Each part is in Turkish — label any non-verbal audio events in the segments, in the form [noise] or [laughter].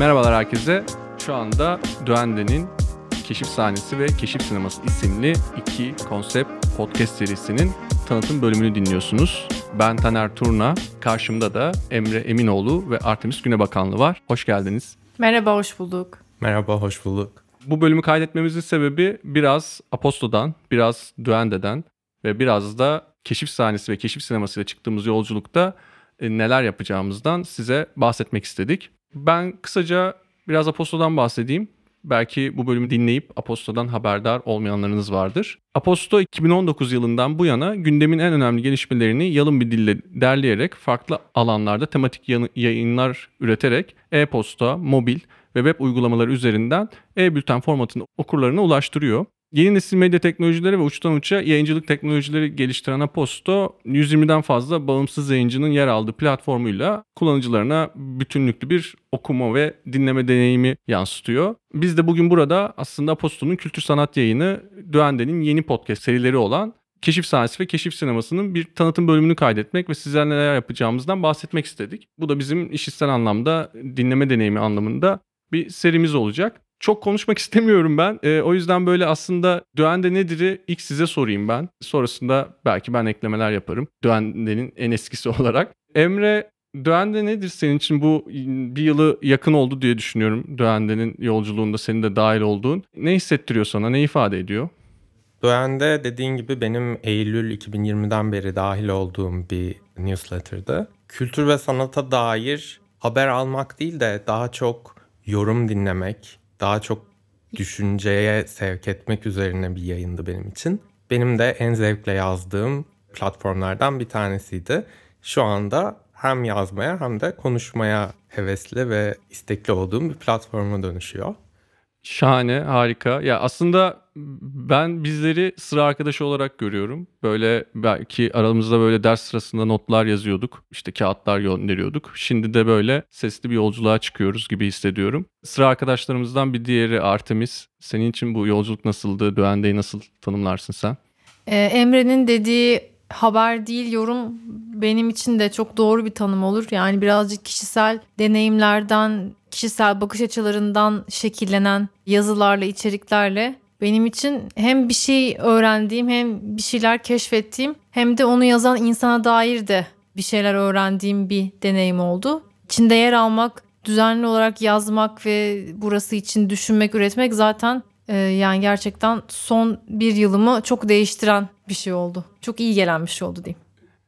Merhabalar herkese. Şu anda Duende'nin Keşif Sahnesi ve Keşif Sineması isimli iki konsept podcast serisinin tanıtım bölümünü dinliyorsunuz. Ben Taner Turna, karşımda da Emre Eminoğlu ve Artemis Günebakanlı var. Hoş geldiniz. Merhaba, hoş bulduk. Merhaba, hoş bulduk. Bu bölümü kaydetmemizin sebebi biraz Aposto'dan, biraz Duende'den ve biraz da keşif sahnesi ve keşif sinemasıyla çıktığımız yolculukta e, neler yapacağımızdan size bahsetmek istedik. Ben kısaca biraz Aposto'dan bahsedeyim. Belki bu bölümü dinleyip Aposto'dan haberdar olmayanlarınız vardır. Aposto 2019 yılından bu yana gündemin en önemli gelişmelerini yalın bir dille derleyerek farklı alanlarda tematik yayınlar üreterek e-posta, mobil ve web uygulamaları üzerinden e-bülten formatını okurlarına ulaştırıyor. Yeni nesil medya teknolojileri ve uçtan uça yayıncılık teknolojileri geliştiren Aposto 120'den fazla bağımsız yayıncının yer aldığı platformuyla kullanıcılarına bütünlüklü bir okuma ve dinleme deneyimi yansıtıyor. Biz de bugün burada aslında Aposto'nun kültür sanat yayını Duende'nin yeni podcast serileri olan Keşif Sahnesi ve Keşif Sineması'nın bir tanıtım bölümünü kaydetmek ve sizler neler yapacağımızdan bahsetmek istedik. Bu da bizim işitsel anlamda dinleme deneyimi anlamında bir serimiz olacak. Çok konuşmak [laughs] istemiyorum ben. E, o yüzden böyle aslında Duende nedir'i ilk size sorayım ben. Sonrasında belki ben eklemeler yaparım. Duende'nin en eskisi [laughs] olarak. Emre Duende nedir senin için? Bu bir yılı yakın oldu diye düşünüyorum. Duende'nin yolculuğunda senin de dahil olduğun. Ne hissettiriyor sana? Ne ifade ediyor? Duende dediğin gibi benim Eylül 2020'den beri dahil olduğum bir newsletter'dı. Kültür ve sanata dair haber almak değil de daha çok yorum dinlemek, daha çok düşünceye sevk etmek üzerine bir yayındı benim için. Benim de en zevkle yazdığım platformlardan bir tanesiydi. Şu anda hem yazmaya hem de konuşmaya hevesli ve istekli olduğum bir platforma dönüşüyor. Şahane, harika. Ya aslında ben bizleri sıra arkadaşı olarak görüyorum. Böyle belki aramızda böyle ders sırasında notlar yazıyorduk. İşte kağıtlar gönderiyorduk. Şimdi de böyle sesli bir yolculuğa çıkıyoruz gibi hissediyorum. Sıra arkadaşlarımızdan bir diğeri Artemis. Senin için bu yolculuk nasıldı? Duende'yi nasıl tanımlarsın sen? Ee, Emre'nin dediği haber değil yorum benim için de çok doğru bir tanım olur. Yani birazcık kişisel deneyimlerden, kişisel bakış açılarından şekillenen yazılarla, içeriklerle benim için hem bir şey öğrendiğim hem bir şeyler keşfettiğim hem de onu yazan insana dair de bir şeyler öğrendiğim bir deneyim oldu. İçinde yer almak, düzenli olarak yazmak ve burası için düşünmek, üretmek zaten e, yani gerçekten son bir yılımı çok değiştiren bir şey oldu. Çok iyi gelen bir şey oldu diyeyim.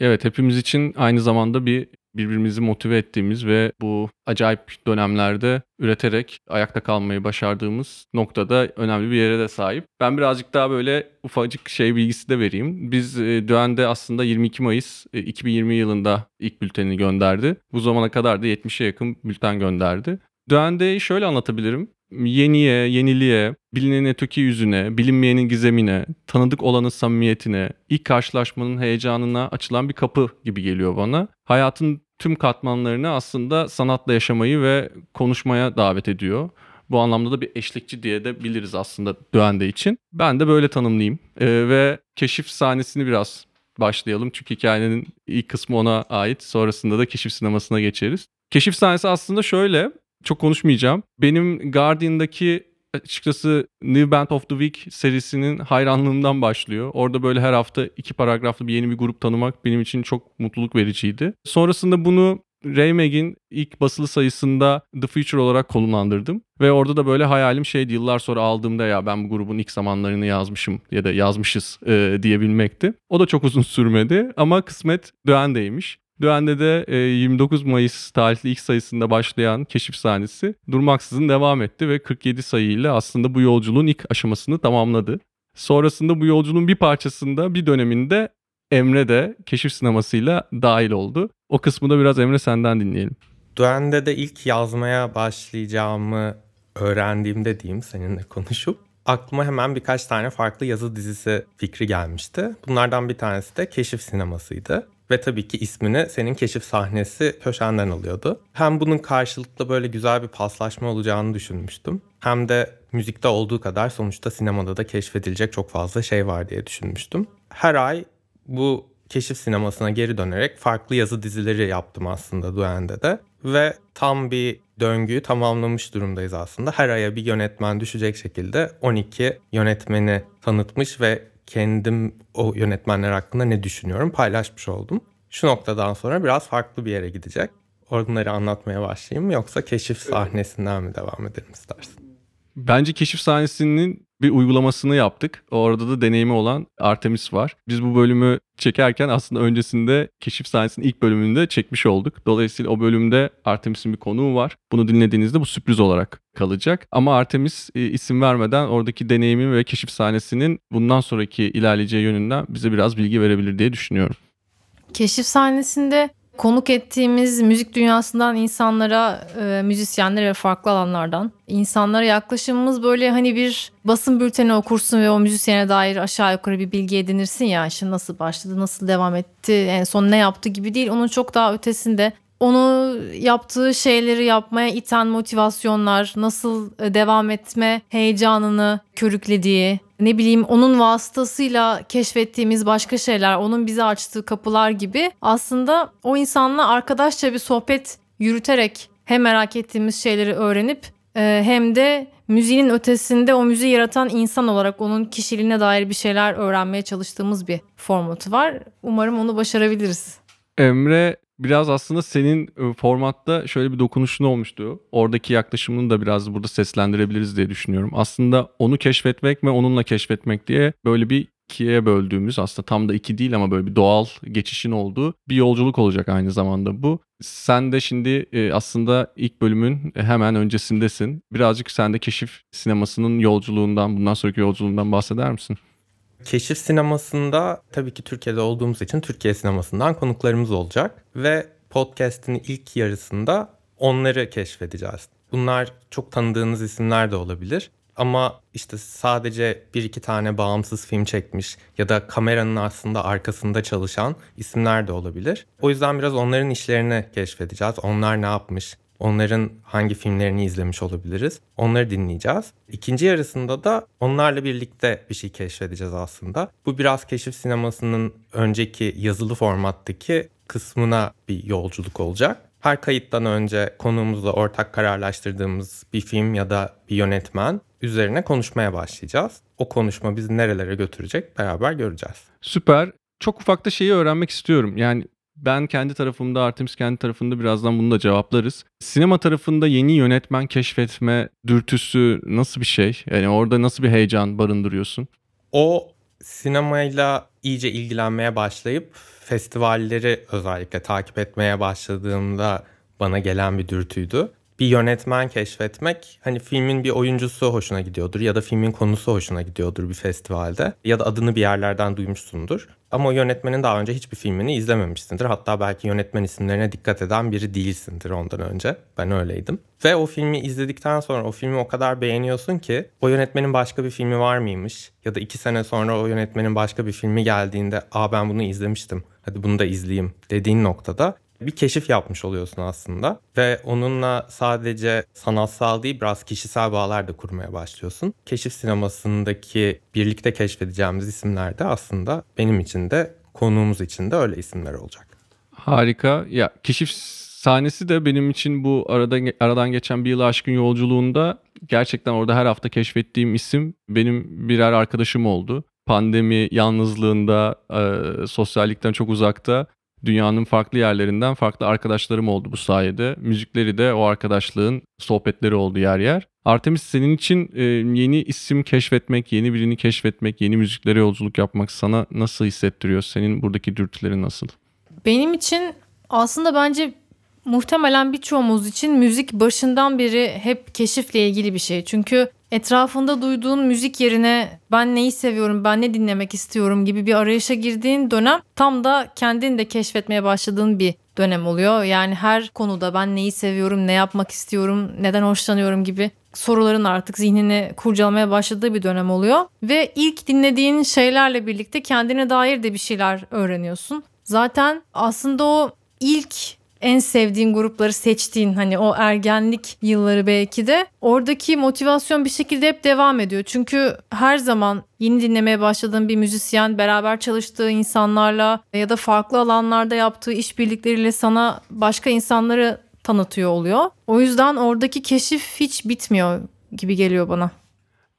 Evet hepimiz için aynı zamanda bir birbirimizi motive ettiğimiz ve bu acayip dönemlerde üreterek ayakta kalmayı başardığımız noktada önemli bir yere de sahip. Ben birazcık daha böyle ufacık şey bilgisi de vereyim. Biz e, aslında 22 Mayıs e, 2020 yılında ilk bültenini gönderdi. Bu zamana kadar da 70'e yakın bülten gönderdi. Düende'yi şöyle anlatabilirim yeniye, yeniliğe, bilinenin öteki yüzüne, bilinmeyenin gizemine, tanıdık olanın samimiyetine, ilk karşılaşmanın heyecanına açılan bir kapı gibi geliyor bana. Hayatın tüm katmanlarını aslında sanatla yaşamayı ve konuşmaya davet ediyor. Bu anlamda da bir eşlikçi diye de biliriz aslında Düende için. Ben de böyle tanımlayayım. Ee, ve keşif sahnesini biraz başlayalım. Çünkü hikayenin ilk kısmı ona ait. Sonrasında da keşif sinemasına geçeriz. Keşif sahnesi aslında şöyle çok konuşmayacağım. Benim Guardian'daki açıkçası New Band of the Week serisinin hayranlığımdan başlıyor. Orada böyle her hafta iki paragraflı bir yeni bir grup tanımak benim için çok mutluluk vericiydi. Sonrasında bunu Ray Mag'in ilk basılı sayısında The Future olarak konumlandırdım. Ve orada da böyle hayalim şeydi yıllar sonra aldığımda ya ben bu grubun ilk zamanlarını yazmışım ya da yazmışız e, diyebilmekti. O da çok uzun sürmedi ama kısmet Döğen'deymiş. Düğende de 29 e, Mayıs tarihli ilk sayısında başlayan keşif sahnesi durmaksızın devam etti ve 47 sayıyla aslında bu yolculuğun ilk aşamasını tamamladı. Sonrasında bu yolculuğun bir parçasında bir döneminde Emre de keşif sinemasıyla dahil oldu. O kısmı da biraz Emre senden dinleyelim. Duende de ilk yazmaya başlayacağımı öğrendiğimde diyeyim seninle konuşup aklıma hemen birkaç tane farklı yazı dizisi fikri gelmişti. Bunlardan bir tanesi de keşif sinemasıydı. Ve tabii ki ismini senin keşif sahnesi köşenden alıyordu. Hem bunun karşılıklı böyle güzel bir paslaşma olacağını düşünmüştüm. Hem de müzikte olduğu kadar sonuçta sinemada da keşfedilecek çok fazla şey var diye düşünmüştüm. Her ay bu keşif sinemasına geri dönerek farklı yazı dizileri yaptım aslında Duen'de de. ve tam bir döngüyü tamamlamış durumdayız aslında. Her aya bir yönetmen düşecek şekilde 12 yönetmeni tanıtmış ve kendim o yönetmenler hakkında ne düşünüyorum paylaşmış oldum. Şu noktadan sonra biraz farklı bir yere gidecek. Onları anlatmaya başlayayım mı yoksa keşif sahnesinden mi devam edelim istersin? Bence keşif sahnesinin bir uygulamasını yaptık. Orada da deneyimi olan Artemis var. Biz bu bölümü çekerken aslında öncesinde keşif sahnesinin ilk bölümünde çekmiş olduk. Dolayısıyla o bölümde Artemis'in bir konuğu var. Bunu dinlediğinizde bu sürpriz olarak kalacak. Ama Artemis e, isim vermeden oradaki deneyimi ve keşif sahnesinin bundan sonraki ilerleyeceği yönünden bize biraz bilgi verebilir diye düşünüyorum. Keşif sahnesinde konuk ettiğimiz müzik dünyasından insanlara, e, müzisyenlere ve farklı alanlardan insanlara yaklaşımımız böyle hani bir basın bülteni okursun ve o müzisyene dair aşağı yukarı bir bilgi edinirsin ya işte nasıl başladı, nasıl devam etti, en son ne yaptı gibi değil. Onun çok daha ötesinde onu yaptığı şeyleri yapmaya iten motivasyonlar, nasıl e, devam etme heyecanını körüklediği, ne bileyim onun vasıtasıyla keşfettiğimiz başka şeyler, onun bize açtığı kapılar gibi aslında o insanla arkadaşça bir sohbet yürüterek hem merak ettiğimiz şeyleri öğrenip e, hem de müziğin ötesinde o müziği yaratan insan olarak onun kişiliğine dair bir şeyler öğrenmeye çalıştığımız bir formatı var. Umarım onu başarabiliriz. Emre biraz aslında senin e, formatta şöyle bir dokunuşun olmuştu. Oradaki yaklaşımını da biraz burada seslendirebiliriz diye düşünüyorum. Aslında onu keşfetmek ve onunla keşfetmek diye böyle bir ikiye böldüğümüz aslında tam da iki değil ama böyle bir doğal geçişin olduğu bir yolculuk olacak aynı zamanda bu. Sen de şimdi e, aslında ilk bölümün hemen öncesindesin. Birazcık sen de keşif sinemasının yolculuğundan, bundan sonraki yolculuğundan bahseder misin? Keşif sinemasında tabii ki Türkiye'de olduğumuz için Türkiye sinemasından konuklarımız olacak ve podcast'in ilk yarısında onları keşfedeceğiz. Bunlar çok tanıdığınız isimler de olabilir ama işte sadece bir iki tane bağımsız film çekmiş ya da kameranın aslında arkasında çalışan isimler de olabilir. O yüzden biraz onların işlerini keşfedeceğiz. Onlar ne yapmış? Onların hangi filmlerini izlemiş olabiliriz? Onları dinleyeceğiz. İkinci yarısında da onlarla birlikte bir şey keşfedeceğiz aslında. Bu biraz keşif sinemasının önceki yazılı formattaki kısmına bir yolculuk olacak. Her kayıttan önce konuğumuzla ortak kararlaştırdığımız bir film ya da bir yönetmen üzerine konuşmaya başlayacağız. O konuşma bizi nerelere götürecek beraber göreceğiz. Süper. Çok ufak da şeyi öğrenmek istiyorum. Yani ben kendi tarafımda, Artemis kendi tarafında birazdan bunu da cevaplarız. Sinema tarafında yeni yönetmen keşfetme dürtüsü nasıl bir şey? Yani orada nasıl bir heyecan barındırıyorsun? O sinemayla iyice ilgilenmeye başlayıp festivalleri özellikle takip etmeye başladığımda bana gelen bir dürtüydü. Bir yönetmen keşfetmek hani filmin bir oyuncusu hoşuna gidiyordur ya da filmin konusu hoşuna gidiyordur bir festivalde ya da adını bir yerlerden duymuşsundur. Ama o yönetmenin daha önce hiçbir filmini izlememişsindir. Hatta belki yönetmen isimlerine dikkat eden biri değilsindir ondan önce. Ben öyleydim. Ve o filmi izledikten sonra o filmi o kadar beğeniyorsun ki o yönetmenin başka bir filmi var mıymış? Ya da iki sene sonra o yönetmenin başka bir filmi geldiğinde aa ben bunu izlemiştim hadi bunu da izleyeyim dediğin noktada bir keşif yapmış oluyorsun aslında. Ve onunla sadece sanatsal değil biraz kişisel bağlar da kurmaya başlıyorsun. Keşif sinemasındaki birlikte keşfedeceğimiz isimler de aslında benim için de konuğumuz için de öyle isimler olacak. Harika. Ya keşif sahnesi de benim için bu arada aradan geçen bir yılı aşkın yolculuğunda gerçekten orada her hafta keşfettiğim isim benim birer arkadaşım oldu. Pandemi yalnızlığında, e, sosyallikten çok uzakta dünyanın farklı yerlerinden farklı arkadaşlarım oldu bu sayede. Müzikleri de o arkadaşlığın sohbetleri oldu yer yer. Artemis senin için e, yeni isim keşfetmek, yeni birini keşfetmek, yeni müziklere yolculuk yapmak sana nasıl hissettiriyor? Senin buradaki dürtülerin nasıl? Benim için aslında bence muhtemelen birçoğumuz için müzik başından beri hep keşifle ilgili bir şey. Çünkü etrafında duyduğun müzik yerine ben neyi seviyorum, ben ne dinlemek istiyorum gibi bir arayışa girdiğin dönem tam da kendini de keşfetmeye başladığın bir dönem oluyor. Yani her konuda ben neyi seviyorum, ne yapmak istiyorum, neden hoşlanıyorum gibi soruların artık zihnini kurcalamaya başladığı bir dönem oluyor. Ve ilk dinlediğin şeylerle birlikte kendine dair de bir şeyler öğreniyorsun. Zaten aslında o ilk en sevdiğin grupları seçtiğin hani o ergenlik yılları belki de oradaki motivasyon bir şekilde hep devam ediyor. Çünkü her zaman yeni dinlemeye başladığın bir müzisyen beraber çalıştığı insanlarla ya da farklı alanlarda yaptığı işbirlikleriyle sana başka insanları tanıtıyor oluyor. O yüzden oradaki keşif hiç bitmiyor gibi geliyor bana.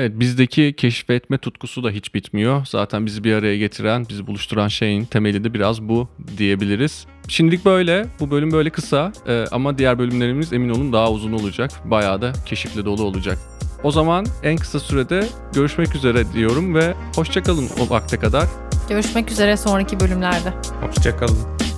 Evet bizdeki keşfetme tutkusu da hiç bitmiyor. Zaten bizi bir araya getiren, bizi buluşturan şeyin temeli de biraz bu diyebiliriz. Şimdilik böyle. Bu bölüm böyle kısa Ee, ama diğer bölümlerimiz emin olun daha uzun olacak. Bayağı da keşifle dolu olacak. O zaman en kısa sürede görüşmek üzere diyorum ve hoşçakalın o vakte kadar. Görüşmek üzere sonraki bölümlerde. Hoşçakalın.